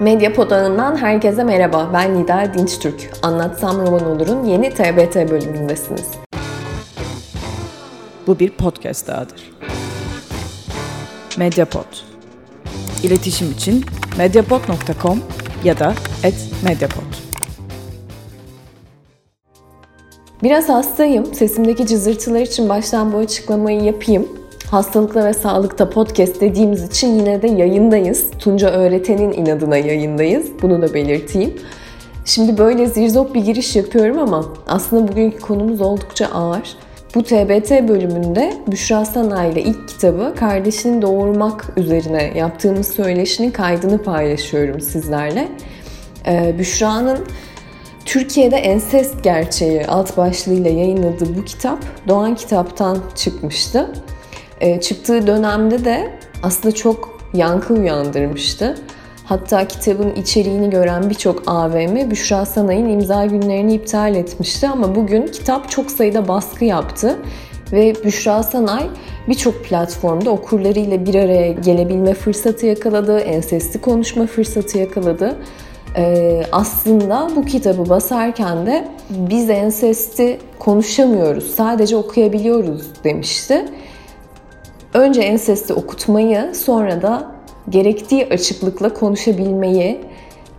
Medyapod ağından herkese merhaba. Ben Nida Dinçtürk. Anlatsam Roman Olur'un yeni TBT bölümündesiniz. Bu bir podcast dahadır. Mediapod. İletişim için mediapod.com ya da @mediapod. Biraz hastayım. Sesimdeki cızırtılar için baştan bu açıklamayı yapayım. Hastalıkla ve Sağlıkta podcast dediğimiz için yine de yayındayız. Tunca Öğreten'in inadına yayındayız. Bunu da belirteyim. Şimdi böyle zirzop bir giriş yapıyorum ama aslında bugünkü konumuz oldukça ağır. Bu TBT bölümünde Büşra Sanay ilk kitabı kardeşini doğurmak üzerine yaptığımız söyleşinin kaydını paylaşıyorum sizlerle. Ee, Büşra'nın Türkiye'de ensest gerçeği alt başlığıyla yayınladığı bu kitap Doğan Kitap'tan çıkmıştı. E, çıktığı dönemde de aslında çok yankı uyandırmıştı. Hatta kitabın içeriğini gören birçok AVM Büşra Sanay'ın imza günlerini iptal etmişti ama bugün kitap çok sayıda baskı yaptı ve Büşra Sanay birçok platformda okurlarıyla bir araya gelebilme fırsatı yakaladı, ensesti konuşma fırsatı yakaladı. Ee, aslında bu kitabı basarken de biz ensesti konuşamıyoruz, sadece okuyabiliyoruz demişti. Önce ensesti okutmayı, sonra da gerektiği açıklıkla konuşabilmeyi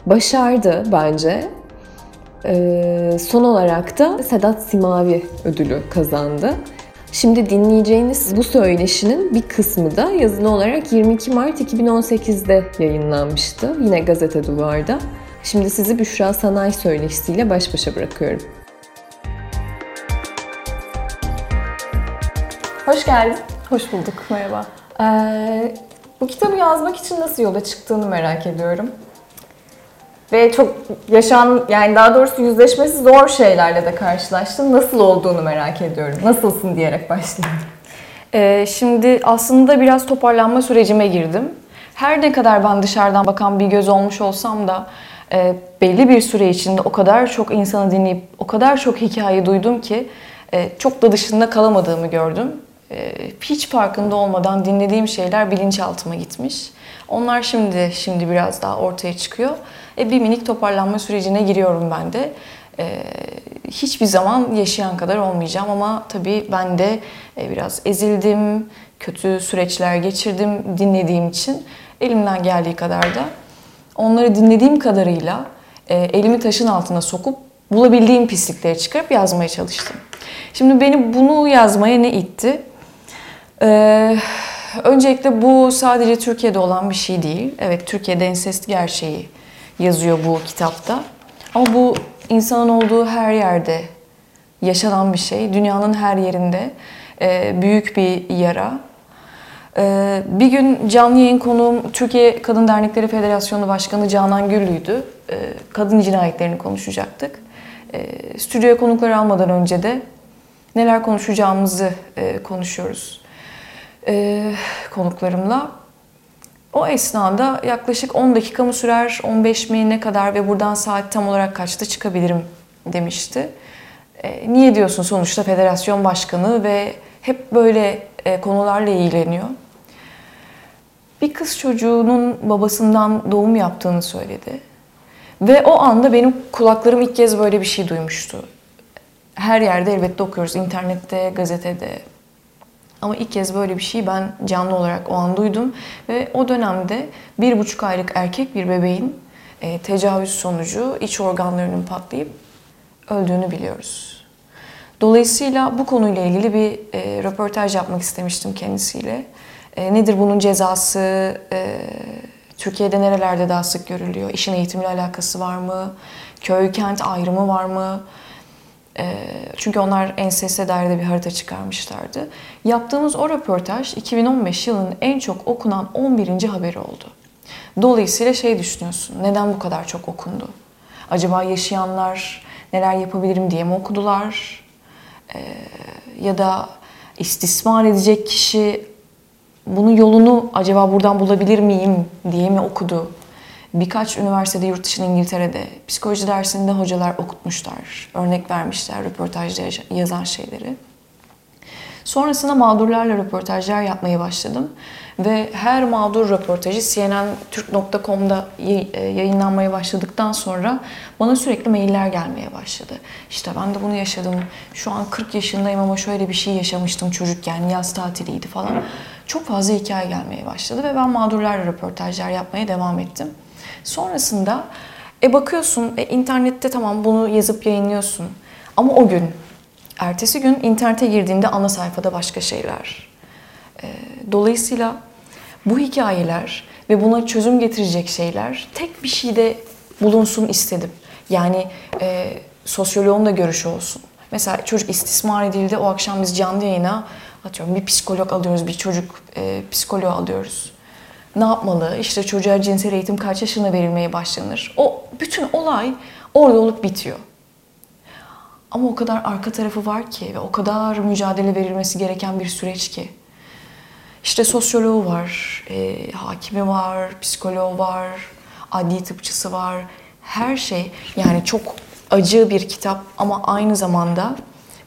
başardı bence. Ee, son olarak da Sedat Simavi ödülü kazandı. Şimdi dinleyeceğiniz bu söyleşinin bir kısmı da yazılı olarak 22 Mart 2018'de yayınlanmıştı. Yine gazete duvarda. Şimdi sizi Büşra Sanay söyleşisiyle baş başa bırakıyorum. Hoş geldin. Hoş bulduk, merhaba. Ee, bu kitabı yazmak için nasıl yola çıktığını merak ediyorum. Ve çok yaşan, yani daha doğrusu yüzleşmesi zor şeylerle de karşılaştın. Nasıl olduğunu merak ediyorum. Nasılsın diyerek başlayayım. Ee, şimdi aslında biraz toparlanma sürecime girdim. Her ne kadar ben dışarıdan bakan bir göz olmuş olsam da e, belli bir süre içinde o kadar çok insanı dinleyip o kadar çok hikaye duydum ki e, çok da dışında kalamadığımı gördüm. E, hiç farkında olmadan dinlediğim şeyler bilinçaltıma gitmiş. Onlar şimdi şimdi biraz daha ortaya çıkıyor. E, bir minik toparlanma sürecine giriyorum ben de. E, hiçbir zaman yaşayan kadar olmayacağım ama tabii ben de e, biraz ezildim, kötü süreçler geçirdim dinlediğim için elimden geldiği kadar da onları dinlediğim kadarıyla e, elimi taşın altına sokup bulabildiğim pislikleri çıkarıp yazmaya çalıştım. Şimdi beni bunu yazmaya ne itti? Ee, öncelikle bu sadece Türkiye'de olan bir şey değil. Evet Türkiye'de ensest gerçeği yazıyor bu kitapta. Ama bu insanın olduğu her yerde yaşanan bir şey. Dünyanın her yerinde e, büyük bir yara. E, bir gün canlı yayın konuğum Türkiye Kadın Dernekleri Federasyonu Başkanı Canan Güllü'ydü. E, kadın cinayetlerini konuşacaktık. E, stüdyoya konukları almadan önce de neler konuşacağımızı e, konuşuyoruz e, konuklarımla. O esnada yaklaşık 10 dakika mı sürer, 15 mi ne kadar ve buradan saat tam olarak kaçta çıkabilirim demişti. E, niye diyorsun sonuçta federasyon başkanı ve hep böyle e, konularla ilgileniyor. Bir kız çocuğunun babasından doğum yaptığını söyledi. Ve o anda benim kulaklarım ilk kez böyle bir şey duymuştu. Her yerde elbette okuyoruz. internette, gazetede, ama ilk kez böyle bir şeyi ben canlı olarak o an duydum. Ve o dönemde bir buçuk aylık erkek bir bebeğin e, tecavüz sonucu iç organlarının patlayıp öldüğünü biliyoruz. Dolayısıyla bu konuyla ilgili bir e, röportaj yapmak istemiştim kendisiyle. E, nedir bunun cezası? E, Türkiye'de nerelerde daha sık görülüyor? İşin eğitimle alakası var mı? Köy kent ayrımı var mı? Ee, çünkü onlar enseste dair de bir harita çıkarmışlardı. Yaptığımız o röportaj 2015 yılının en çok okunan 11. haberi oldu. Dolayısıyla şey düşünüyorsun, neden bu kadar çok okundu? Acaba yaşayanlar neler yapabilirim diye mi okudular? Ee, ya da istismar edecek kişi bunun yolunu acaba buradan bulabilir miyim diye mi okudu? Birkaç üniversitede, yurt dışında İngiltere'de psikoloji dersinde hocalar okutmuşlar. Örnek vermişler röportajda yazan şeyleri. Sonrasında mağdurlarla röportajlar yapmaya başladım. Ve her mağdur röportajı cnntürk.com'da e, yayınlanmaya başladıktan sonra bana sürekli mailler gelmeye başladı. İşte ben de bunu yaşadım. Şu an 40 yaşındayım ama şöyle bir şey yaşamıştım çocukken. Yaz tatiliydi falan. Çok fazla hikaye gelmeye başladı ve ben mağdurlarla röportajlar yapmaya devam ettim. Sonrasında e bakıyorsun e, internette tamam bunu yazıp yayınlıyorsun. Ama o gün, ertesi gün internete girdiğinde ana sayfada başka şeyler. E, dolayısıyla bu hikayeler ve buna çözüm getirecek şeyler tek bir şeyde bulunsun istedim. Yani e, sosyoloğun da görüşü olsun. Mesela çocuk istismar edildi. O akşam biz canlı yayına atıyorum bir psikolog alıyoruz, bir çocuk e, psikoloğu alıyoruz. Ne yapmalı? İşte çocuğa cinsel eğitim kaç yaşına verilmeye başlanır? O bütün olay orada olup bitiyor. Ama o kadar arka tarafı var ki ve o kadar mücadele verilmesi gereken bir süreç ki. İşte sosyoloğu var, e, hakimi var, psikoloğu var, adli tıpçısı var. Her şey yani çok acı bir kitap ama aynı zamanda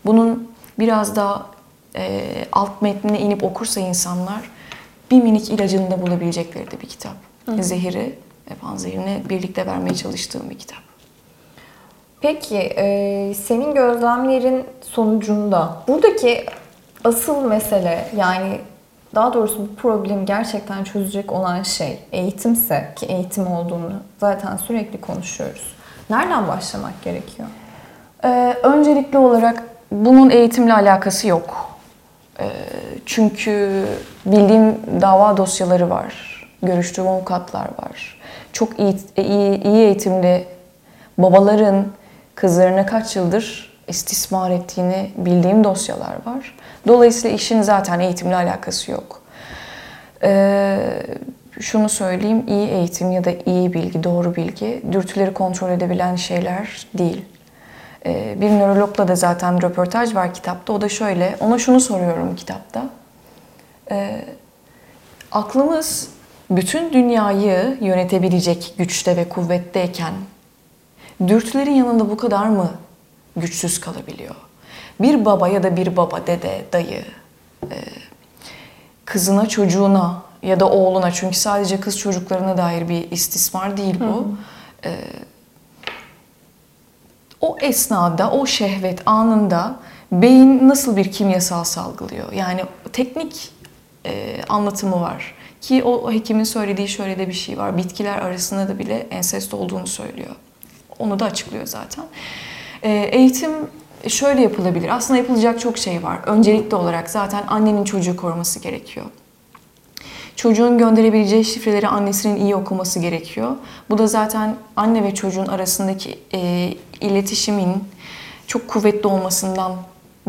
bunun biraz daha e, alt metnine inip okursa insanlar bir minik ilacını da bulabilecekleri de bir kitap. Hı. Zehiri ve panzehirini birlikte vermeye çalıştığım bir kitap. Peki e, senin gözlemlerin sonucunda buradaki asıl mesele yani daha doğrusu bu problemi gerçekten çözecek olan şey eğitimse ki eğitim olduğunu zaten sürekli konuşuyoruz. Nereden başlamak gerekiyor? Ee, öncelikli olarak bunun eğitimle alakası yok. Ee, çünkü bildiğim dava dosyaları var, görüştüğüm avukatlar var. Çok iyi, iyi, iyi eğitimli babaların kızlarına kaç yıldır istismar ettiğini bildiğim dosyalar var. Dolayısıyla işin zaten eğitimle alakası yok. Ee, şunu söyleyeyim, iyi eğitim ya da iyi bilgi, doğru bilgi dürtüleri kontrol edebilen şeyler değil. Ee, bir nörologla da zaten röportaj var kitapta. O da şöyle, ona şunu soruyorum kitapta. Ee, aklımız bütün dünyayı yönetebilecek güçte ve kuvvetteyken dürtülerin yanında bu kadar mı güçsüz kalabiliyor? Bir baba ya da bir baba, dede, dayı, e, kızına, çocuğuna ya da oğluna çünkü sadece kız çocuklarına dair bir istismar değil bu. Hı. E, o esnada, o şehvet anında beyin nasıl bir kimyasal salgılıyor? Yani teknik e, anlatımı var. Ki o, o hekimin söylediği şöyle de bir şey var. Bitkiler arasında da bile ensest olduğunu söylüyor. Onu da açıklıyor zaten. E, eğitim şöyle yapılabilir. Aslında yapılacak çok şey var. Öncelikli olarak zaten annenin çocuğu koruması gerekiyor. Çocuğun gönderebileceği şifreleri annesinin iyi okuması gerekiyor. Bu da zaten anne ve çocuğun arasındaki e, iletişimin çok kuvvetli olmasından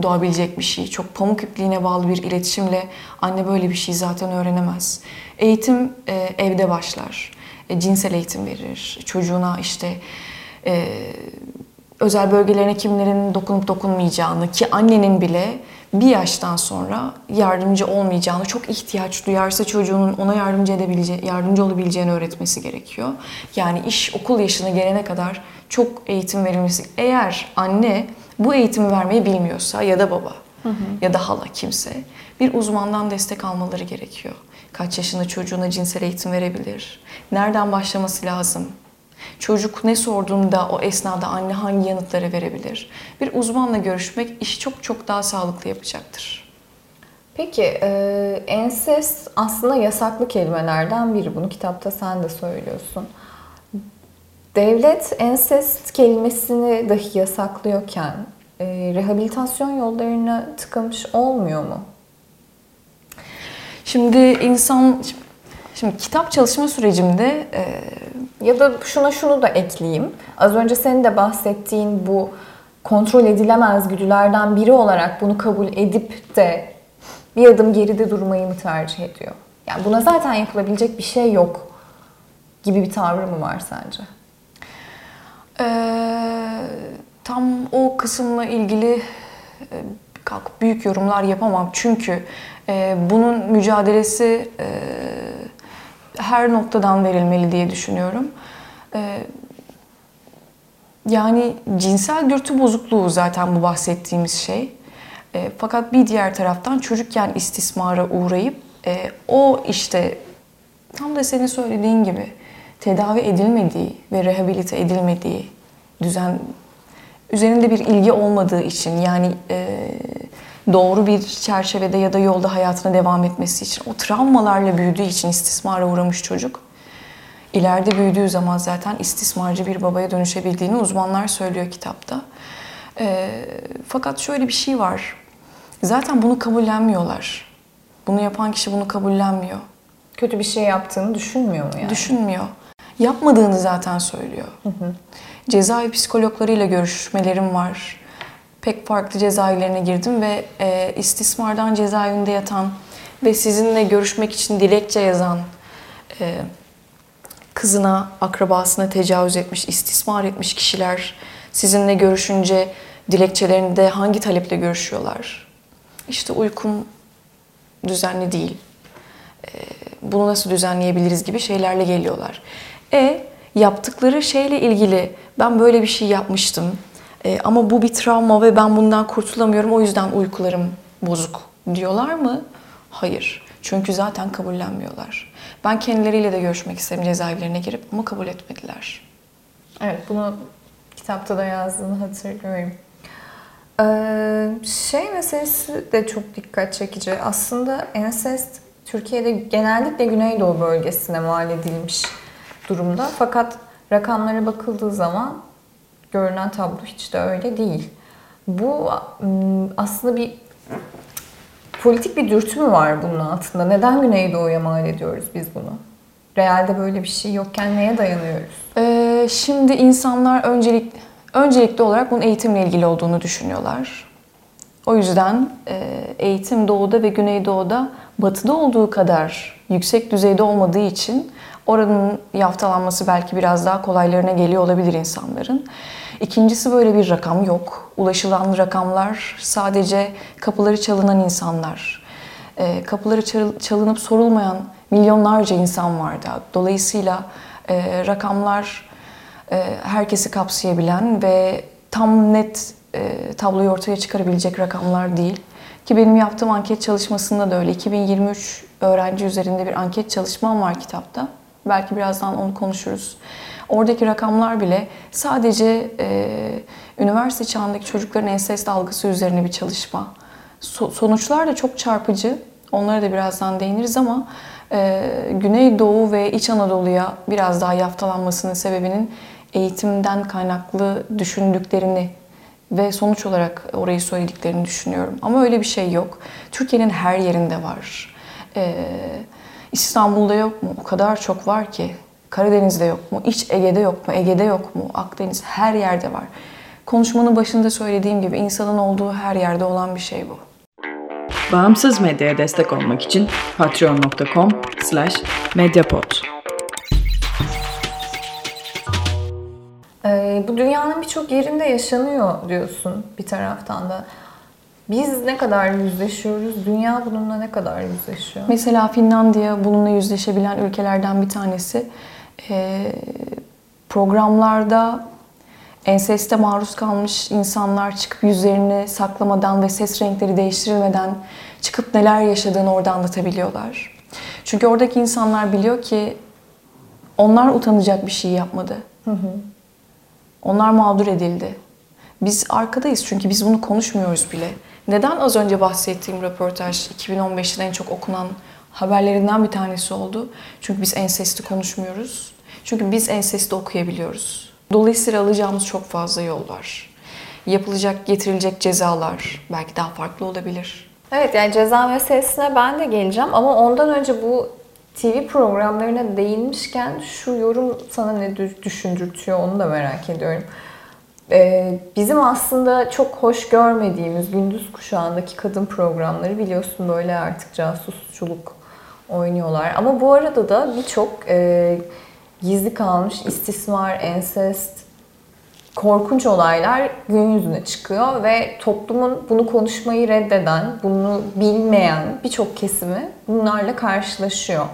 doğabilecek bir şey. Çok pamuk ipliğine bağlı bir iletişimle anne böyle bir şey zaten öğrenemez. Eğitim e, evde başlar. E, cinsel eğitim verir. Çocuğuna işte e, özel bölgelerine kimlerin dokunup dokunmayacağını ki annenin bile bir yaştan sonra yardımcı olmayacağını, çok ihtiyaç duyarsa çocuğunun ona yardımcı edebileceği, yardımcı olabileceğini öğretmesi gerekiyor. Yani iş okul yaşına gelene kadar çok eğitim verilmesi. Eğer anne bu eğitimi vermeyi bilmiyorsa ya da baba hı hı. ya da hala kimse bir uzmandan destek almaları gerekiyor. Kaç yaşında çocuğuna cinsel eğitim verebilir? Nereden başlaması lazım? Çocuk ne sorduğunda o esnada anne hangi yanıtları verebilir? Bir uzmanla görüşmek işi çok çok daha sağlıklı yapacaktır. Peki, e, ensest aslında yasaklı kelimelerden biri. Bunu kitapta sen de söylüyorsun. Devlet ensest kelimesini dahi yasaklıyorken e, rehabilitasyon yollarına tıkamış olmuyor mu? Şimdi insan Şimdi kitap çalışma sürecimde e, ya da şuna şunu da ekleyeyim. Az önce senin de bahsettiğin bu kontrol edilemez güdülerden biri olarak bunu kabul edip de bir adım geride durmayı mı tercih ediyor? Yani buna zaten yapılabilecek bir şey yok gibi bir tavrı mı var sence? Ee, tam o kısımla ilgili e, kalk büyük yorumlar yapamam. Çünkü e, bunun mücadelesi e, her noktadan verilmeli diye düşünüyorum. Ee, yani cinsel dürtü bozukluğu zaten bu bahsettiğimiz şey. E, fakat bir diğer taraftan çocukken istismara uğrayıp e, o işte tam da senin söylediğin gibi tedavi edilmediği ve rehabilite edilmediği düzen üzerinde bir ilgi olmadığı için yani e, doğru bir çerçevede ya da yolda hayatına devam etmesi için o travmalarla büyüdüğü için istismara uğramış çocuk ileride büyüdüğü zaman zaten istismarcı bir babaya dönüşebildiğini uzmanlar söylüyor kitapta. E, fakat şöyle bir şey var. Zaten bunu kabullenmiyorlar. Bunu yapan kişi bunu kabullenmiyor. Kötü bir şey yaptığını düşünmüyor mu yani? Düşünmüyor. Yapmadığını zaten söylüyor. Cezaevi psikologlarıyla görüşmelerim var. Pek farklı cezaevlerine girdim ve e, istismardan cezaevinde yatan ve sizinle görüşmek için dilekçe yazan e, kızına, akrabasına tecavüz etmiş, istismar etmiş kişiler sizinle görüşünce dilekçelerinde hangi taleple görüşüyorlar? İşte uykum düzenli değil. Ee, bunu nasıl düzenleyebiliriz gibi şeylerle geliyorlar. E yaptıkları şeyle ilgili ben böyle bir şey yapmıştım e, ama bu bir travma ve ben bundan kurtulamıyorum o yüzden uykularım bozuk diyorlar mı? Hayır. Çünkü zaten kabullenmiyorlar. Ben kendileriyle de görüşmek istedim cezaevlerine girip ama kabul etmediler. Evet, bunu kitapta da yazdığını hatırlıyorum. Ee, şey meselesi de çok dikkat çekici. Aslında ensest Türkiye'de genellikle Güneydoğu bölgesine mal edilmiş durumda. Fakat rakamlara bakıldığı zaman görünen tablo hiç de öyle değil. Bu aslında bir politik bir dürtü mü var bunun altında? Neden Güneydoğu'ya mal ediyoruz biz bunu? Realde böyle bir şey yokken neye dayanıyoruz? Ee, şimdi insanlar öncelik öncelikli olarak bunun eğitimle ilgili olduğunu düşünüyorlar. O yüzden e, eğitim doğuda ve güneydoğuda batıda olduğu kadar yüksek düzeyde olmadığı için oranın yaftalanması belki biraz daha kolaylarına geliyor olabilir insanların. İkincisi böyle bir rakam yok. Ulaşılan rakamlar sadece kapıları çalınan insanlar. E, kapıları çal- çalınıp sorulmayan milyonlarca insan vardı. Dolayısıyla e, rakamlar e, herkesi kapsayabilen ve tam net e, tabloyu ortaya çıkarabilecek rakamlar değil. Ki benim yaptığım anket çalışmasında da öyle. 2023 öğrenci üzerinde bir anket çalışmam var kitapta. Belki birazdan onu konuşuruz. Oradaki rakamlar bile sadece e, üniversite çağındaki çocukların ensest algısı üzerine bir çalışma. So- sonuçlar da çok çarpıcı. Onlara da birazdan değiniriz ama e, Güneydoğu ve İç Anadolu'ya biraz daha yaftalanmasının sebebinin eğitimden kaynaklı düşündüklerini ve sonuç olarak orayı söylediklerini düşünüyorum. Ama öyle bir şey yok. Türkiye'nin her yerinde var. Ee, İstanbul'da yok mu? O kadar çok var ki. Karadeniz'de yok mu? İç Ege'de yok mu? Ege'de yok mu? Akdeniz her yerde var. Konuşmanın başında söylediğim gibi insanın olduğu her yerde olan bir şey bu. Bağımsız medyaya destek olmak için patreon.com slash medyapod. Ee, bu dünyanın birçok yerinde yaşanıyor diyorsun bir taraftan da. Biz ne kadar yüzleşiyoruz, dünya bununla ne kadar yüzleşiyor? Mesela Finlandiya bununla yüzleşebilen ülkelerden bir tanesi. Ee, programlarda enseste maruz kalmış insanlar çıkıp yüzlerini saklamadan ve ses renkleri değiştirilmeden çıkıp neler yaşadığını orada anlatabiliyorlar. Çünkü oradaki insanlar biliyor ki onlar utanacak bir şey yapmadı. Onlar mağdur edildi. Biz arkadayız çünkü biz bunu konuşmuyoruz bile. Neden az önce bahsettiğim röportaj 2015'te en çok okunan haberlerinden bir tanesi oldu? Çünkü biz ensesti konuşmuyoruz. Çünkü biz ensesti okuyabiliyoruz. Dolayısıyla alacağımız çok fazla yol var. Yapılacak, getirilecek cezalar belki daha farklı olabilir. Evet yani ceza meselesine ben de geleceğim ama ondan önce bu TV programlarına değinmişken şu yorum sana ne dü- düşündürtüyor onu da merak ediyorum. Ee, bizim aslında çok hoş görmediğimiz gündüz kuşağındaki kadın programları biliyorsun böyle artık casusçuluk oynuyorlar. Ama bu arada da birçok e, gizli kalmış istismar, ensest, korkunç olaylar gün yüzüne çıkıyor ve toplumun bunu konuşmayı reddeden, bunu bilmeyen birçok kesimi bunlarla karşılaşıyor.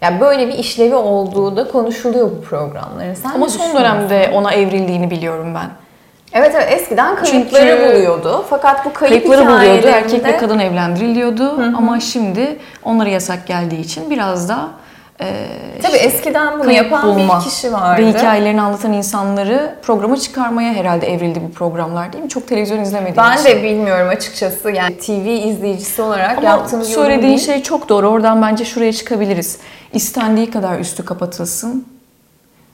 Yani böyle bir işlevi olduğu da konuşuluyor bu programların. Sen Ama son dönemde ona evrildiğini biliyorum ben. Evet evet eskiden kayıpları Çünkü- buluyordu. Fakat bu kayıp Kayıpları buluyordu. Erkek ve kadın evlendiriliyordu. Ama şimdi onlara yasak geldiği için biraz da e, Tabii eskiden bunu yapan bulma bir kişi vardı. ve hikayelerini anlatan insanları programa çıkarmaya herhalde evrildi bu programlar değil mi? Çok televizyon izlemediğim Ben için. de bilmiyorum açıkçası. Yani TV izleyicisi olarak Ama yaptığım bir yorum söylediğin değil. şey çok doğru. Oradan bence şuraya çıkabiliriz. İstendiği kadar üstü kapatılsın.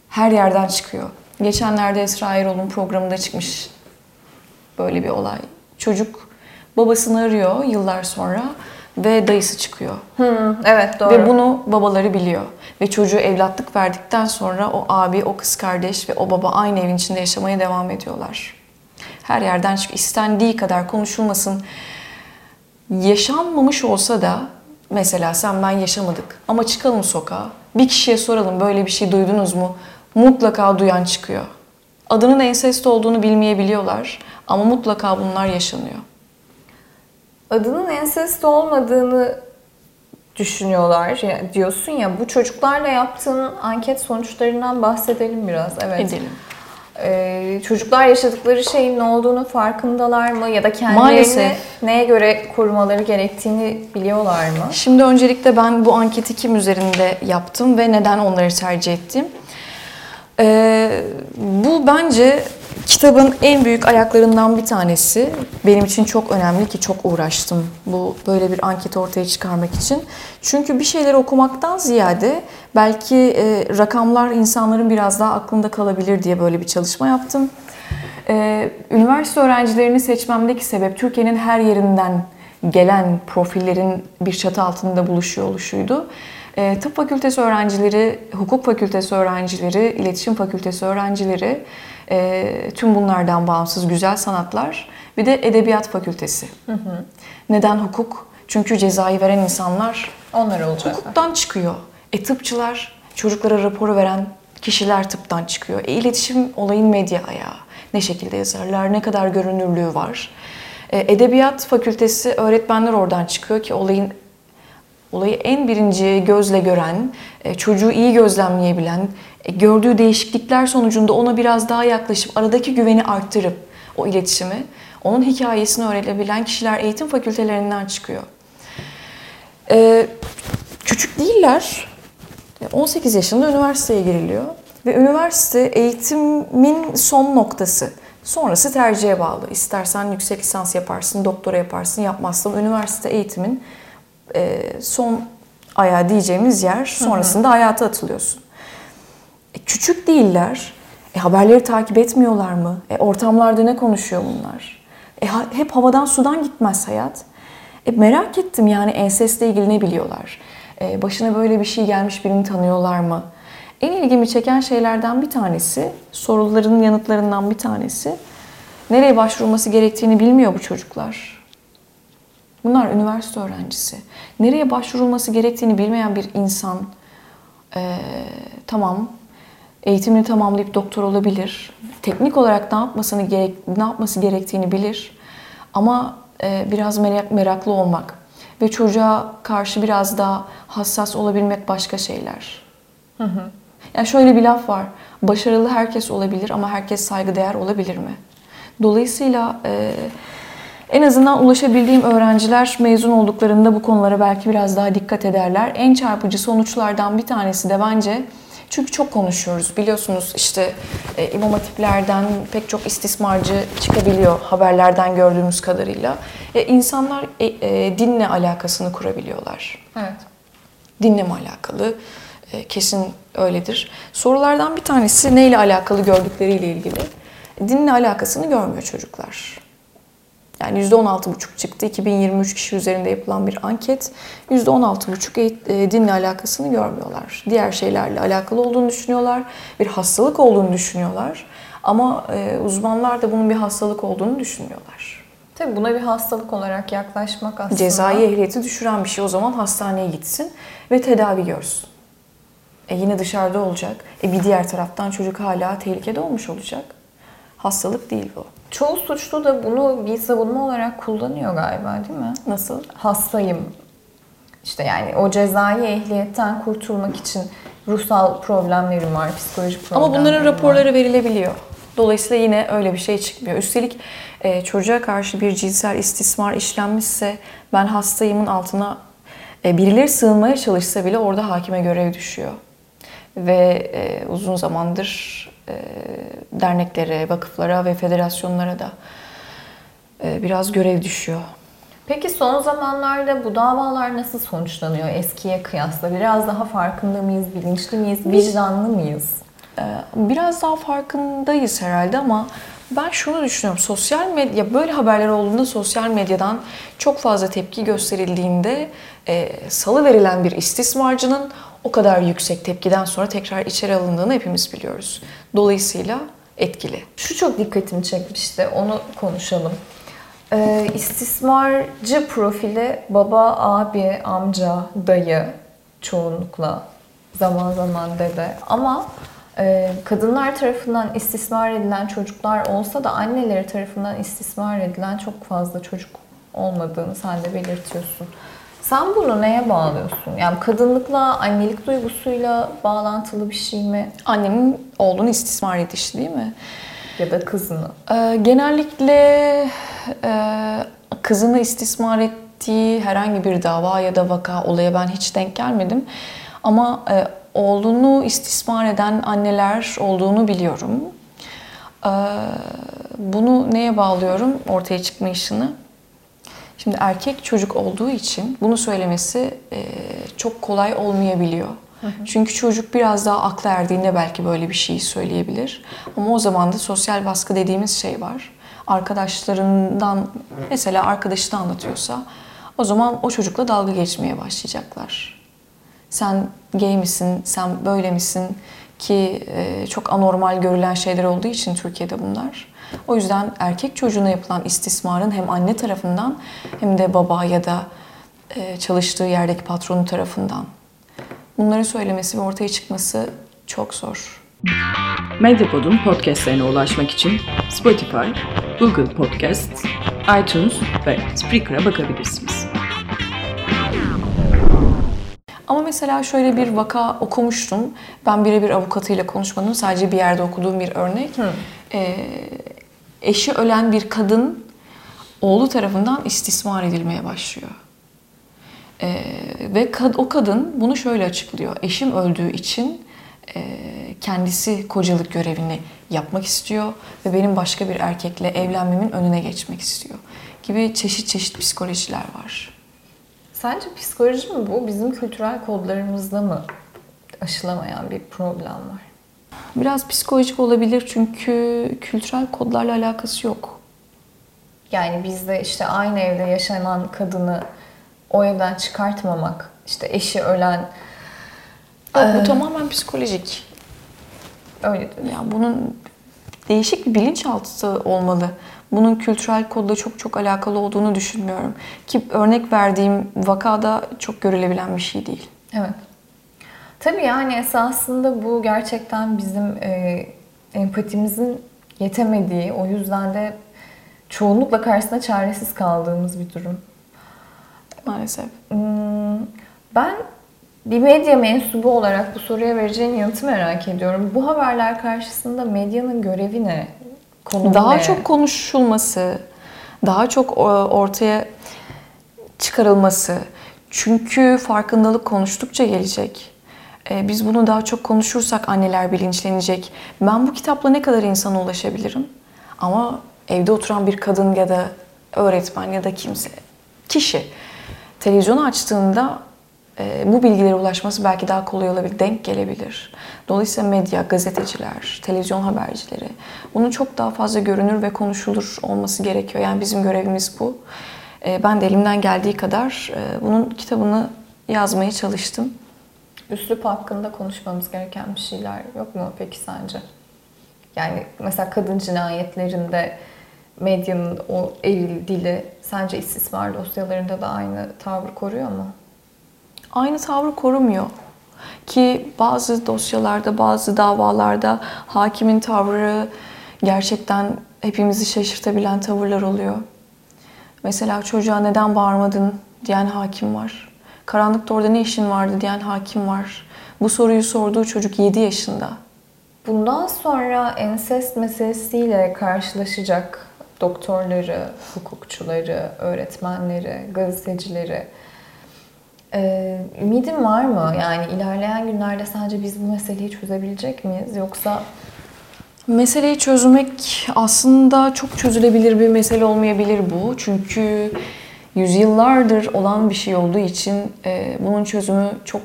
Her yerden çıkıyor. Geçenlerde Esra Erol'un programında çıkmış böyle bir olay. Çocuk babasını arıyor yıllar sonra ve dayısı çıkıyor. Hı, evet doğru. Ve bunu babaları biliyor. Ve çocuğu evlatlık verdikten sonra o abi, o kız kardeş ve o baba aynı evin içinde yaşamaya devam ediyorlar. Her yerden çıkıyor. İstendiği kadar konuşulmasın. Yaşanmamış olsa da mesela sen ben yaşamadık ama çıkalım sokağa. Bir kişiye soralım böyle bir şey duydunuz mu? Mutlaka duyan çıkıyor. Adının ensest olduğunu bilmeyebiliyorlar ama mutlaka bunlar yaşanıyor. Adının ensest olmadığını düşünüyorlar ya, diyorsun ya bu çocuklarla yaptığın anket sonuçlarından bahsedelim biraz evet. Edelim. Ee, çocuklar yaşadıkları şeyin ne olduğunu farkındalar mı ya da kendilerini Maalesef. neye göre korumaları gerektiğini biliyorlar mı? Şimdi öncelikle ben bu anketi kim üzerinde yaptım ve neden onları tercih ettim? Ee, bu bence kitabın en büyük ayaklarından bir tanesi. Benim için çok önemli ki çok uğraştım bu böyle bir anketi ortaya çıkarmak için. Çünkü bir şeyleri okumaktan ziyade belki e, rakamlar insanların biraz daha aklında kalabilir diye böyle bir çalışma yaptım. Ee, üniversite öğrencilerini seçmemdeki sebep Türkiye'nin her yerinden gelen profillerin bir çatı altında buluşuyor oluşuydu. Ee, tıp fakültesi öğrencileri, hukuk fakültesi öğrencileri, iletişim fakültesi öğrencileri, e, tüm bunlardan bağımsız güzel sanatlar, bir de edebiyat fakültesi. Neden hukuk? Çünkü cezayı veren insanlar Onlar olacaklar. hukuktan çıkıyor. E tıpçılar, çocuklara raporu veren kişiler tıptan çıkıyor. E iletişim olayın medya ayağı. Ne şekilde yazarlar, ne kadar görünürlüğü var. E, edebiyat fakültesi öğretmenler oradan çıkıyor ki olayın olayı en birinci gözle gören, e, çocuğu iyi gözlemleyebilen, e, gördüğü değişiklikler sonucunda ona biraz daha yaklaşıp aradaki güveni arttırıp o iletişimi, onun hikayesini öğrenebilen kişiler eğitim fakültelerinden çıkıyor. Ee, küçük değiller. 18 yaşında üniversiteye giriliyor. Ve üniversite eğitimin son noktası. Sonrası tercihe bağlı. İstersen yüksek lisans yaparsın, doktora yaparsın, yapmazsan üniversite eğitimin e, son ayağı diyeceğimiz yer. Sonrasında hayata atılıyorsun. E, küçük değiller. E, haberleri takip etmiyorlar mı? E, ortamlarda ne konuşuyor bunlar? E, ha- hep havadan sudan gitmez hayat. E, merak ettim yani ensesle ilgili ne biliyorlar? E, başına böyle bir şey gelmiş birini tanıyorlar mı? En ilgimi çeken şeylerden bir tanesi, soruların yanıtlarından bir tanesi, nereye başvurulması gerektiğini bilmiyor bu çocuklar. Bunlar üniversite öğrencisi. Nereye başvurulması gerektiğini bilmeyen bir insan, e, tamam eğitimini tamamlayıp doktor olabilir. Teknik olarak ne yapmasını gerek ne yapması gerektiğini bilir. Ama e, biraz merak, meraklı olmak ve çocuğa karşı biraz daha hassas olabilmek başka şeyler. Yani şöyle bir laf var. Başarılı herkes olabilir ama herkes saygıdeğer olabilir mi? Dolayısıyla e, en azından ulaşabildiğim öğrenciler mezun olduklarında bu konulara belki biraz daha dikkat ederler. En çarpıcı sonuçlardan bir tanesi de bence çünkü çok konuşuyoruz. Biliyorsunuz işte e, imam hatiplerden pek çok istismarcı çıkabiliyor haberlerden gördüğümüz kadarıyla. E, insanlar e, e, dinle alakasını kurabiliyorlar Evet. dinle mi alakalı? E, Kesin öyledir. Sorulardan bir tanesi neyle alakalı gördükleriyle ilgili. Dinle alakasını görmüyor çocuklar. Yani %16,5 çıktı. 2023 kişi üzerinde yapılan bir anket. %16,5 eğit- e, dinle alakasını görmüyorlar. Diğer şeylerle alakalı olduğunu düşünüyorlar. Bir hastalık olduğunu düşünüyorlar. Ama e, uzmanlar da bunun bir hastalık olduğunu düşünmüyorlar. Tabii buna bir hastalık olarak yaklaşmak aslında. Cezai ehliyeti düşüren bir şey o zaman hastaneye gitsin ve tedavi görsün. E yine dışarıda olacak. E bir diğer taraftan çocuk hala tehlikede olmuş olacak. Hastalık değil bu. Çoğu suçlu da bunu bir savunma olarak kullanıyor galiba değil mi? Nasıl? Hastayım. İşte yani o cezai ehliyetten kurtulmak için ruhsal problemlerim var, psikolojik problemlerim Ama bunların var. raporları verilebiliyor. Dolayısıyla yine öyle bir şey çıkmıyor. Üstelik e, çocuğa karşı bir cinsel istismar işlenmişse ben hastayımın altına e, birileri sığınmaya çalışsa bile orada hakime görev düşüyor. Ve e, uzun zamandır derneklere, vakıflara ve federasyonlara da e, biraz görev düşüyor. Peki son zamanlarda bu davalar nasıl sonuçlanıyor eskiye kıyasla? Biraz daha farkında mıyız, bilinçli miyiz, vicdanlı mıyız? Ee, Biraz daha farkındayız herhalde ama ben şunu düşünüyorum. Sosyal medya, böyle haberler olduğunda sosyal medyadan çok fazla tepki gösterildiğinde e, salı verilen bir istismarcının o kadar yüksek tepkiden sonra tekrar içeri alındığını hepimiz biliyoruz. Dolayısıyla etkili. Şu çok dikkatimi çekmişti, onu konuşalım. Ee, istismarcı profili baba, abi, amca, dayı çoğunlukla zaman zaman dede ama e, kadınlar tarafından istismar edilen çocuklar olsa da anneleri tarafından istismar edilen çok fazla çocuk olmadığını sen de belirtiyorsun. Sen bunu neye bağlıyorsun? Yani kadınlıkla, annelik duygusuyla bağlantılı bir şey mi? Annemin oğlunu istismar edişi değil mi? Ya da kızını? Ee, genellikle e, kızını istismar ettiği herhangi bir dava ya da vaka olaya ben hiç denk gelmedim. Ama e, oğlunu istismar eden anneler olduğunu biliyorum. Ee, bunu neye bağlıyorum ortaya çıkma işini? Şimdi erkek çocuk olduğu için bunu söylemesi e, çok kolay olmayabiliyor. Çünkü çocuk biraz daha akla erdiğinde belki böyle bir şeyi söyleyebilir. Ama o zaman da sosyal baskı dediğimiz şey var. Arkadaşlarından mesela arkadaşı da anlatıyorsa o zaman o çocukla dalga geçmeye başlayacaklar. Sen gay misin, sen böyle misin ki e, çok anormal görülen şeyler olduğu için Türkiye'de bunlar. O yüzden erkek çocuğuna yapılan istismarın hem anne tarafından hem de baba ya da e, çalıştığı yerdeki patronu tarafından bunları söylemesi ve ortaya çıkması çok zor. Medyapod'un podcastlerine ulaşmak için Spotify, Google Podcasts, iTunes ve Spreaker'a bakabilirsiniz. Ama mesela şöyle bir vaka okumuştum. Ben birebir avukatıyla konuşmadım. Sadece bir yerde okuduğum bir örnek. Ee, eşi ölen bir kadın oğlu tarafından istismar edilmeye başlıyor. Ee, ve kad- o kadın bunu şöyle açıklıyor. Eşim öldüğü için e, kendisi kocalık görevini yapmak istiyor ve benim başka bir erkekle evlenmemin önüne geçmek istiyor. Gibi çeşit çeşit psikolojiler var. Sence psikoloji mi bu? Bizim kültürel kodlarımızda mı aşılamayan bir problem var? Biraz psikolojik olabilir çünkü kültürel kodlarla alakası yok. Yani bizde işte aynı evde yaşanan kadını o evden çıkartmamak, işte eşi ölen Yok, bu tamamen psikolojik. öyle diyor. Ya bunun değişik bir bilinçaltı olmalı. Bunun kültürel kodla çok çok alakalı olduğunu düşünmüyorum. Ki örnek verdiğim vakada çok görülebilen bir şey değil. Evet. Tabii yani esasında bu gerçekten bizim e, empatimizin yetemediği, o yüzden de çoğunlukla karşısında çaresiz kaldığımız bir durum. Maalesef. Hmm, Ben bir medya mensubu olarak bu soruya vereceğin yanıtı merak ediyorum. Bu haberler karşısında medyanın görevi ne? Konumu Daha ne? çok konuşulması, daha çok o- ortaya çıkarılması. Çünkü farkındalık konuştukça gelecek. Ee, Biz bunu daha çok konuşursak anneler bilinçlenecek. Ben bu kitapla ne kadar insana ulaşabilirim? Ama evde oturan bir kadın ya da öğretmen ya da kimse, kişi televizyonu açtığında e, bu bilgilere ulaşması belki daha kolay olabilir, denk gelebilir. Dolayısıyla medya, gazeteciler, televizyon habercileri bunun çok daha fazla görünür ve konuşulur olması gerekiyor. Yani bizim görevimiz bu. E, Ben de elimden geldiği kadar e, bunun kitabını yazmaya çalıştım. Üslup hakkında konuşmamız gereken bir şeyler yok mu peki sence? Yani mesela kadın cinayetlerinde medyanın o eril dili sence istismar dosyalarında da aynı tavır koruyor mu? aynı tavrı korumuyor. Ki bazı dosyalarda, bazı davalarda hakimin tavrı gerçekten hepimizi şaşırtabilen tavırlar oluyor. Mesela çocuğa neden bağırmadın diyen hakim var. Karanlıkta orada ne işin vardı diyen hakim var. Bu soruyu sorduğu çocuk 7 yaşında. Bundan sonra ensest meselesiyle karşılaşacak doktorları, hukukçuları, öğretmenleri, gazetecileri e, ümidin var mı? Yani ilerleyen günlerde sence biz bu meseleyi çözebilecek miyiz? Yoksa Meseleyi çözmek aslında çok çözülebilir bir mesele olmayabilir bu. Çünkü yüzyıllardır olan bir şey olduğu için e, bunun çözümü çok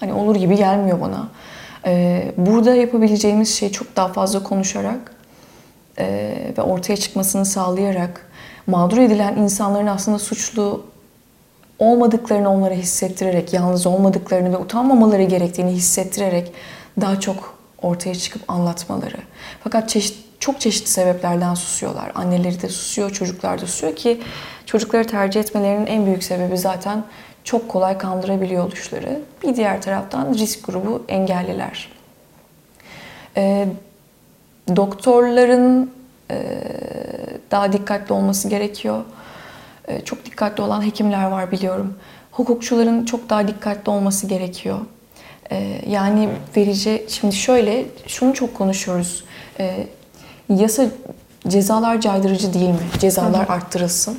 hani olur gibi gelmiyor bana. E, burada yapabileceğimiz şey çok daha fazla konuşarak e, ve ortaya çıkmasını sağlayarak mağdur edilen insanların aslında suçlu olmadıklarını onlara hissettirerek, yalnız olmadıklarını ve utanmamaları gerektiğini hissettirerek daha çok ortaya çıkıp anlatmaları. Fakat çeşit, çok çeşitli sebeplerden susuyorlar. Anneleri de susuyor, çocuklar da susuyor ki çocukları tercih etmelerinin en büyük sebebi zaten çok kolay kandırabiliyor oluşları. Bir diğer taraftan risk grubu engelliler. Ee, doktorların e, daha dikkatli olması gerekiyor. E, çok dikkatli olan hekimler var biliyorum. Hukukçuların çok daha dikkatli olması gerekiyor. E, yani verici, şimdi şöyle, şunu çok konuşuyoruz. E, yasa, cezalar caydırıcı değil mi? Cezalar arttırılsın.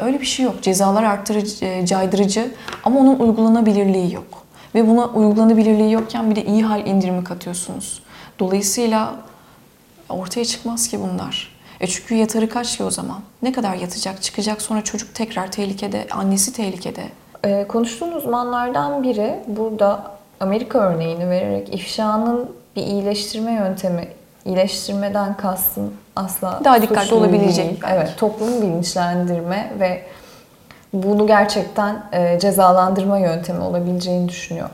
Öyle bir şey yok. Cezalar arttırıcı, caydırıcı ama onun uygulanabilirliği yok. Ve buna uygulanabilirliği yokken bir de iyi hal indirimi katıyorsunuz. Dolayısıyla ortaya çıkmaz ki bunlar. E çünkü yatarı kaç ki o zaman? Ne kadar yatacak? Çıkacak sonra çocuk tekrar tehlikede, annesi tehlikede. Ee, konuştuğun uzmanlardan biri burada Amerika örneğini vererek ifşanın bir iyileştirme yöntemi, iyileştirmeden kastım asla Daha dikkatli olabilecek değil. belki. Evet, toplumu bilinçlendirme ve bunu gerçekten e, cezalandırma yöntemi olabileceğini düşünüyor.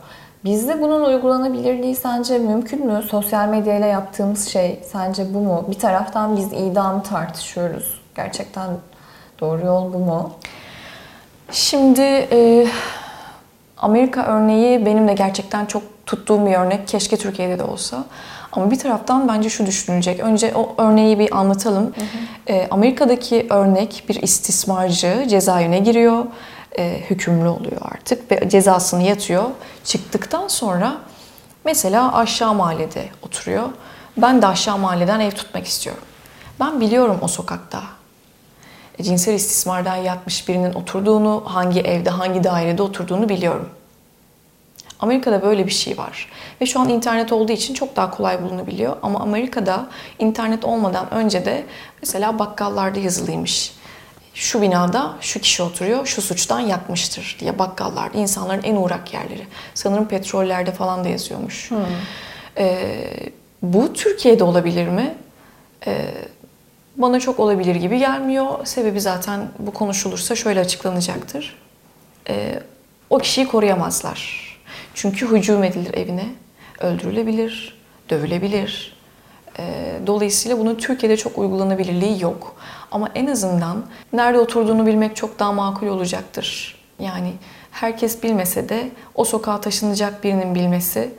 Bizde bunun uygulanabilirliği sence mümkün mü? Sosyal medyayla yaptığımız şey sence bu mu? Bir taraftan biz idamı tartışıyoruz. Gerçekten doğru yol bu mu? Şimdi e, Amerika örneği benim de gerçekten çok tuttuğum bir örnek. Keşke Türkiye'de de olsa. Ama bir taraftan bence şu düşünülecek. Önce o örneği bir anlatalım. E, Amerika'daki örnek bir istismarcı cezaevine giriyor. E, hükümlü oluyor artık ve cezasını yatıyor. Çıktıktan sonra mesela aşağı mahallede oturuyor. Ben de aşağı mahalleden ev tutmak istiyorum. Ben biliyorum o sokakta e, cinsel istismardan yatmış birinin oturduğunu, hangi evde, hangi dairede oturduğunu biliyorum. Amerika'da böyle bir şey var. Ve şu an internet olduğu için çok daha kolay bulunabiliyor. Ama Amerika'da internet olmadan önce de mesela bakkallarda yazılıymış. Şu binada şu kişi oturuyor, şu suçtan yatmıştır diye bakkallarda insanların en uğrak yerleri. Sanırım petrollerde falan da yazıyormuş. Ee, bu Türkiye'de olabilir mi? Ee, bana çok olabilir gibi gelmiyor. Sebebi zaten bu konuşulursa şöyle açıklanacaktır. Ee, o kişiyi koruyamazlar. Çünkü hücum edilir evine, öldürülebilir, dövülebilir. Ee, dolayısıyla bunun Türkiye'de çok uygulanabilirliği yok. Ama en azından nerede oturduğunu bilmek çok daha makul olacaktır. Yani herkes bilmese de o sokağa taşınacak birinin bilmesi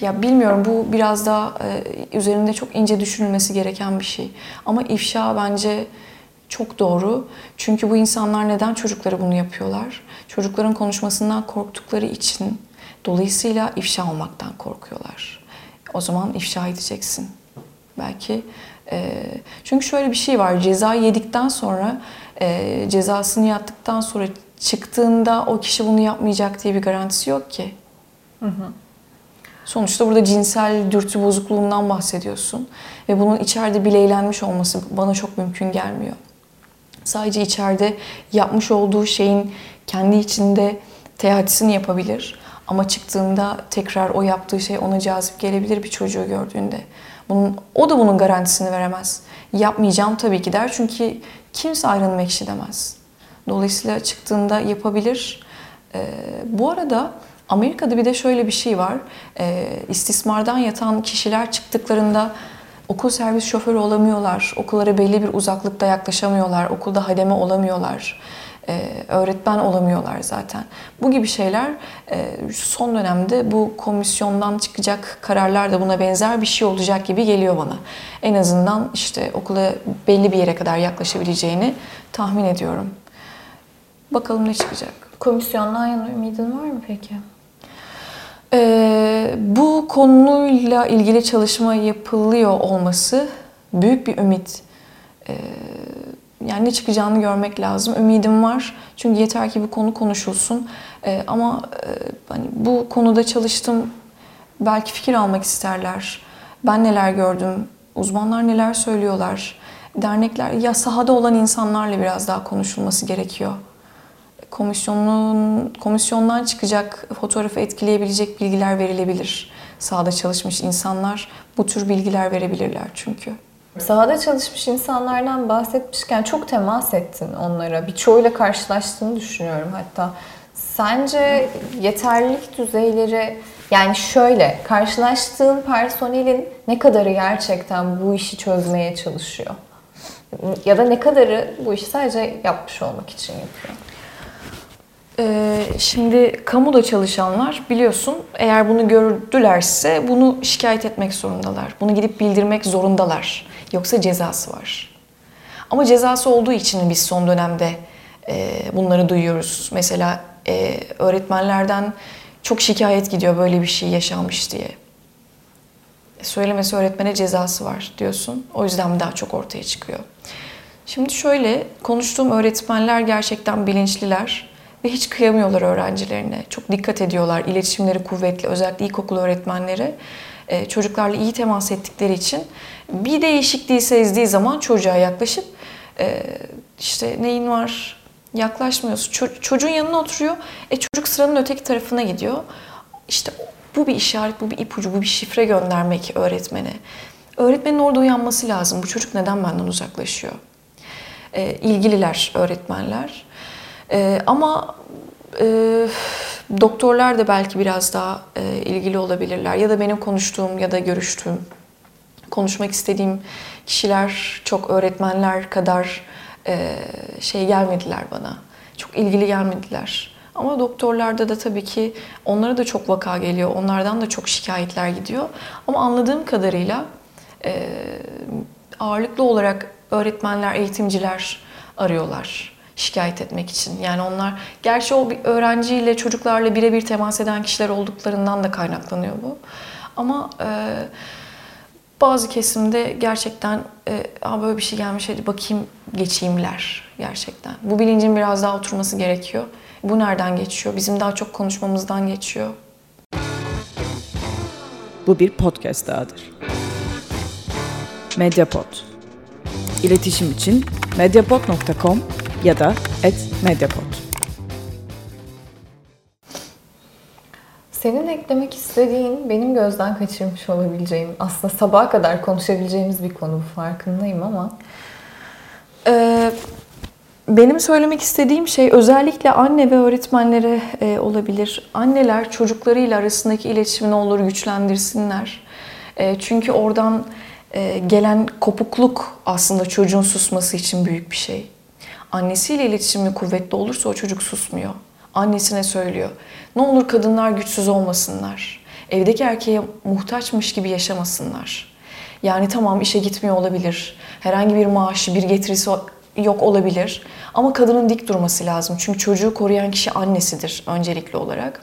ya bilmiyorum bu biraz daha e, üzerinde çok ince düşünülmesi gereken bir şey. Ama ifşa bence çok doğru. Çünkü bu insanlar neden çocuklara bunu yapıyorlar? Çocukların konuşmasından korktukları için dolayısıyla ifşa olmaktan korkuyorlar. O zaman ifşa edeceksin. Belki e, çünkü şöyle bir şey var. Ceza yedikten sonra e, cezasını yattıktan sonra çıktığında o kişi bunu yapmayacak diye bir garantisi yok ki. Sonuçta burada cinsel dürtü bozukluğundan bahsediyorsun. Ve bunun içeride bileylenmiş olması bana çok mümkün gelmiyor. Sadece içeride yapmış olduğu şeyin kendi içinde teatisini yapabilir. Ama çıktığında tekrar o yaptığı şey ona cazip gelebilir bir çocuğu gördüğünde. Bunun, o da bunun garantisini veremez. Yapmayacağım tabii ki der çünkü kimse ayrılmak ekşi demez. Dolayısıyla çıktığında yapabilir. Ee, bu arada Amerika'da bir de şöyle bir şey var. Ee, istismardan yatan kişiler çıktıklarında okul servis şoförü olamıyorlar. Okullara belli bir uzaklıkta yaklaşamıyorlar. Okulda hademe olamıyorlar. Ee, öğretmen olamıyorlar zaten. Bu gibi şeyler e, son dönemde bu komisyondan çıkacak kararlar da buna benzer bir şey olacak gibi geliyor bana. En azından işte okula belli bir yere kadar yaklaşabileceğini tahmin ediyorum. Bakalım ne çıkacak. Komisyondan yana ümidin var mı peki? Ee, Ee, bu konuyla ilgili çalışma yapılıyor olması büyük bir ümit. Ee, yani ne çıkacağını görmek lazım. Ümidim var. Çünkü yeter ki bu konu konuşulsun. Ee, ama e, hani bu konuda çalıştım. Belki fikir almak isterler. Ben neler gördüm, uzmanlar neler söylüyorlar, dernekler ya sahada olan insanlarla biraz daha konuşulması gerekiyor. Komisyonun komisyondan çıkacak fotoğrafı etkileyebilecek bilgiler verilebilir. Sahada çalışmış insanlar bu tür bilgiler verebilirler çünkü. Sahada çalışmış insanlardan bahsetmişken çok temas ettin onlara. Birçoğuyla karşılaştığını düşünüyorum hatta. Sence yeterlilik düzeyleri yani şöyle karşılaştığın personelin ne kadarı gerçekten bu işi çözmeye çalışıyor? Ya da ne kadarı bu işi sadece yapmış olmak için yapıyor? Ee, şimdi kamuda çalışanlar biliyorsun eğer bunu gördülerse bunu şikayet etmek zorundalar. Bunu gidip bildirmek zorundalar. Yoksa cezası var. Ama cezası olduğu için biz son dönemde e, bunları duyuyoruz. Mesela e, öğretmenlerden çok şikayet gidiyor böyle bir şey yaşanmış diye. Söylemesi öğretmene cezası var diyorsun. O yüzden daha çok ortaya çıkıyor. Şimdi şöyle konuştuğum öğretmenler gerçekten bilinçliler ve hiç kıyamıyorlar öğrencilerine. Çok dikkat ediyorlar. İletişimleri kuvvetli. Özellikle ilkokul öğretmenleri e, çocuklarla iyi temas ettikleri için bir değişikliği sezdiği zaman çocuğa yaklaşıp e, işte neyin var yaklaşmıyorsun. Ço- çocuğun yanına oturuyor. E çocuk sıranın öteki tarafına gidiyor. İşte bu bir işaret, bu bir ipucu, bu bir şifre göndermek öğretmene. Öğretmenin orada uyanması lazım. Bu çocuk neden benden uzaklaşıyor? E, ilgililer öğretmenler. E, ama e, doktorlar da belki biraz daha e, ilgili olabilirler. Ya da benim konuştuğum ya da görüştüğüm, konuşmak istediğim kişiler çok öğretmenler kadar e, şey gelmediler bana. Çok ilgili gelmediler. Ama doktorlarda da tabii ki onlara da çok vaka geliyor. Onlardan da çok şikayetler gidiyor. Ama anladığım kadarıyla e, ağırlıklı olarak öğretmenler, eğitimciler arıyorlar şikayet etmek için. Yani onlar gerçi o bir öğrenciyle, çocuklarla birebir temas eden kişiler olduklarından da kaynaklanıyor bu. Ama e, bazı kesimde gerçekten e, böyle bir şey gelmiş hadi bakayım geçeyimler gerçekten. Bu bilincin biraz daha oturması gerekiyor. Bu nereden geçiyor? Bizim daha çok konuşmamızdan geçiyor. Bu bir podcast dahadır. Mediapod. İletişim için mediapod.com ya da @mediapod. Senin eklemek istediğin, benim gözden kaçırmış olabileceğim, aslında sabaha kadar konuşabileceğimiz bir konu bu farkındayım ama. Ee, benim söylemek istediğim şey özellikle anne ve öğretmenlere e, olabilir. Anneler çocuklarıyla arasındaki iletişimi ne olur güçlendirsinler. E, çünkü oradan e, gelen kopukluk aslında çocuğun susması için büyük bir şey. Annesiyle iletişimi kuvvetli olursa o çocuk susmuyor. Annesine söylüyor. Ne olur kadınlar güçsüz olmasınlar. Evdeki erkeğe muhtaçmış gibi yaşamasınlar. Yani tamam işe gitmiyor olabilir. Herhangi bir maaşı, bir getirisi yok olabilir. Ama kadının dik durması lazım. Çünkü çocuğu koruyan kişi annesidir öncelikli olarak.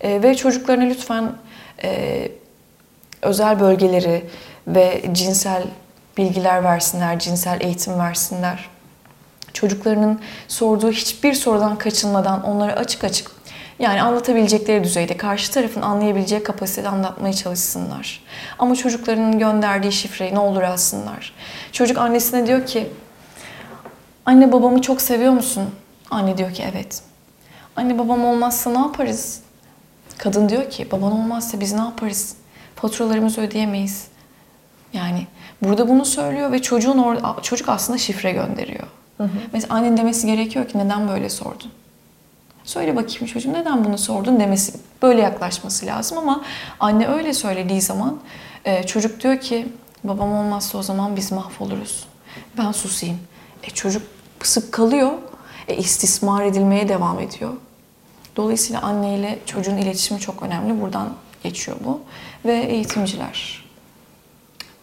E, ve çocuklarına lütfen e, özel bölgeleri ve cinsel bilgiler versinler, cinsel eğitim versinler. Çocuklarının sorduğu hiçbir sorudan kaçınmadan onlara açık açık yani anlatabilecekleri düzeyde, karşı tarafın anlayabileceği kapasitede anlatmaya çalışsınlar. Ama çocuklarının gönderdiği şifreyi ne olur alsınlar. Çocuk annesine diyor ki, anne babamı çok seviyor musun? Anne diyor ki evet. Anne babam olmazsa ne yaparız? Kadın diyor ki baban olmazsa biz ne yaparız? Faturalarımızı ödeyemeyiz. Yani burada bunu söylüyor ve çocuğun orada çocuk aslında şifre gönderiyor. Hı hı. Mesela annen demesi gerekiyor ki neden böyle sordun? Söyle bakayım çocuğum neden bunu sordun demesi, böyle yaklaşması lazım ama anne öyle söylediği zaman e, çocuk diyor ki babam olmazsa o zaman biz mahvoluruz. Ben susayım. E, çocuk pısıp kalıyor, e, istismar edilmeye devam ediyor. Dolayısıyla anne ile çocuğun iletişimi çok önemli. Buradan geçiyor bu. Ve eğitimciler.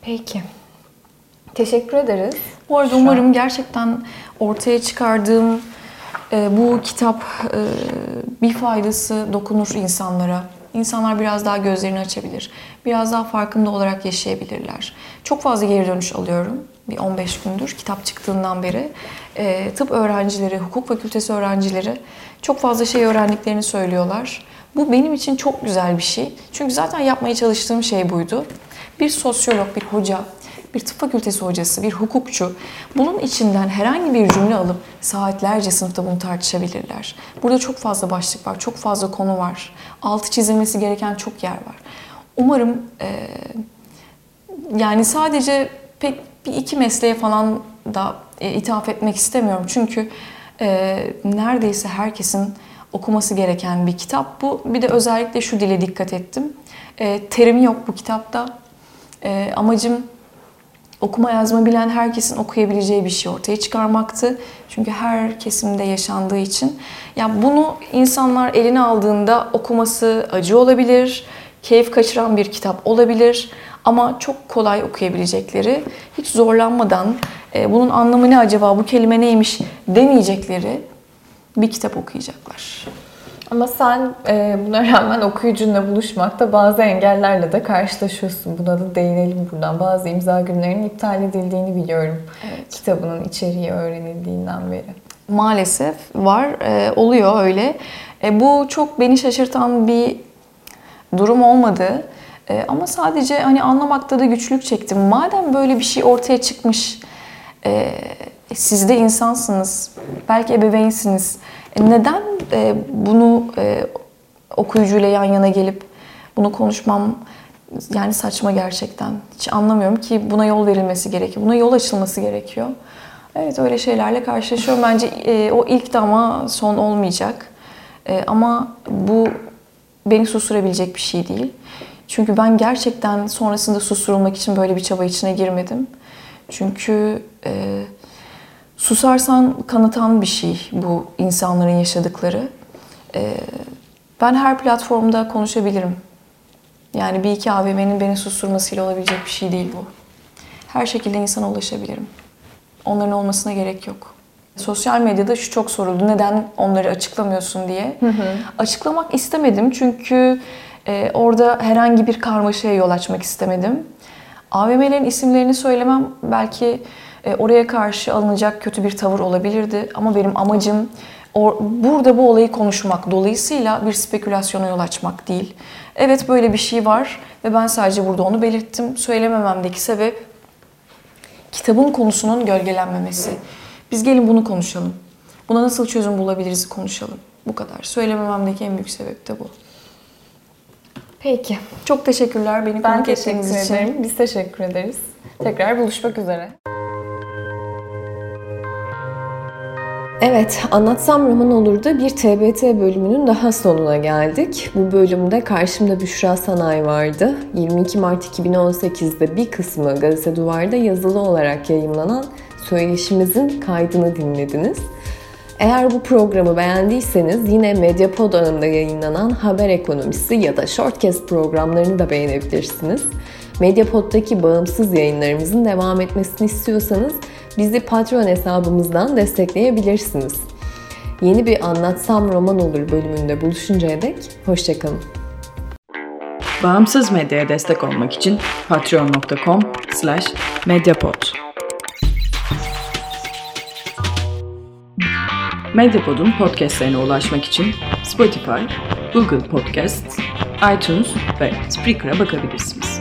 Peki. Teşekkür ederiz. Bu arada umarım gerçekten ortaya çıkardığım e, bu kitap e, bir faydası dokunur insanlara. insanlar biraz daha gözlerini açabilir. Biraz daha farkında olarak yaşayabilirler. Çok fazla geri dönüş alıyorum. Bir 15 gündür kitap çıktığından beri. E, tıp öğrencileri, hukuk fakültesi öğrencileri çok fazla şey öğrendiklerini söylüyorlar. Bu benim için çok güzel bir şey. Çünkü zaten yapmaya çalıştığım şey buydu. Bir sosyolog, bir hoca, bir tıp fakültesi hocası, bir hukukçu bunun içinden herhangi bir cümle alıp saatlerce sınıfta bunu tartışabilirler. Burada çok fazla başlık var, çok fazla konu var. Altı çizilmesi gereken çok yer var. Umarım e, yani sadece pek bir iki mesleğe falan da e, ithaf etmek istemiyorum. Çünkü e, neredeyse herkesin okuması gereken bir kitap bu. Bir de özellikle şu dile dikkat ettim. E, terimi yok bu kitapta. E, amacım okuma yazma bilen herkesin okuyabileceği bir şey ortaya çıkarmaktı. Çünkü her kesimde yaşandığı için. Ya bunu insanlar eline aldığında okuması acı olabilir, keyif kaçıran bir kitap olabilir ama çok kolay okuyabilecekleri, hiç zorlanmadan e, bunun anlamı ne acaba, bu kelime neymiş demeyecekleri bir kitap okuyacaklar. Ama sen e, buna rağmen okuyucunla buluşmakta bazı engellerle de karşılaşıyorsun. Buna da değinelim buradan. Bazı imza günlerinin iptal edildiğini biliyorum. Evet. Kitabının içeriği öğrenildiğinden beri. Maalesef var, e, oluyor öyle. E, bu çok beni şaşırtan bir durum olmadı. E, ama sadece hani anlamakta da güçlük çektim. Madem böyle bir şey ortaya çıkmış, e, siz de insansınız, belki ebeveynsiniz. Neden e, bunu e, okuyucuyla yan yana gelip bunu konuşmam yani saçma gerçekten. Hiç anlamıyorum ki buna yol verilmesi gerekiyor. Buna yol açılması gerekiyor. Evet öyle şeylerle karşılaşıyorum. Bence e, o ilk de ama son olmayacak. Ama bu beni susturabilecek bir şey değil. Çünkü ben gerçekten sonrasında susturulmak için böyle bir çaba içine girmedim. Çünkü e, susarsan kanıtan bir şey bu insanların yaşadıkları. E, ben her platformda konuşabilirim. Yani bir iki AVM'nin beni susturmasıyla olabilecek bir şey değil bu. Her şekilde insana ulaşabilirim. Onların olmasına gerek yok. Sosyal medyada şu çok soruldu. Neden onları açıklamıyorsun diye. Açıklamak istemedim çünkü e, orada herhangi bir karmaşaya yol açmak istemedim. AVM'lerin isimlerini söylemem belki e, oraya karşı alınacak kötü bir tavır olabilirdi. Ama benim amacım or, burada bu olayı konuşmak. Dolayısıyla bir spekülasyona yol açmak değil. Evet böyle bir şey var ve ben sadece burada onu belirttim. Söylemememdeki sebep kitabın konusunun gölgelenmemesi. Biz gelin bunu konuşalım. Buna nasıl çözüm bulabiliriz konuşalım. Bu kadar. Söylemememdeki en büyük sebep de bu. Peki. Çok teşekkürler beni Ben konuk teşekkür ettiğiniz için. ederim. Biz teşekkür ederiz. Tekrar buluşmak üzere. Evet, Anlatsam Roman Olur'da bir TBT bölümünün daha sonuna geldik. Bu bölümde karşımda Büşra Sanay vardı. 22 Mart 2018'de bir kısmı Gazete Duvar'da yazılı olarak yayımlanan söyleşimizin kaydını dinlediniz. Eğer bu programı beğendiyseniz yine Medyapod ağında yayınlanan Haber Ekonomisi ya da Shortcast programlarını da beğenebilirsiniz. Medyapod'daki bağımsız yayınlarımızın devam etmesini istiyorsanız bizi Patreon hesabımızdan destekleyebilirsiniz. Yeni bir Anlatsam Roman Olur bölümünde buluşuncaya dek hoşçakalın. Bağımsız medyaya destek olmak için patreon.com slash medyapod. Medyapod'un podcastlerine ulaşmak için Spotify, Google Podcasts, iTunes ve Spreaker'a bakabilirsiniz.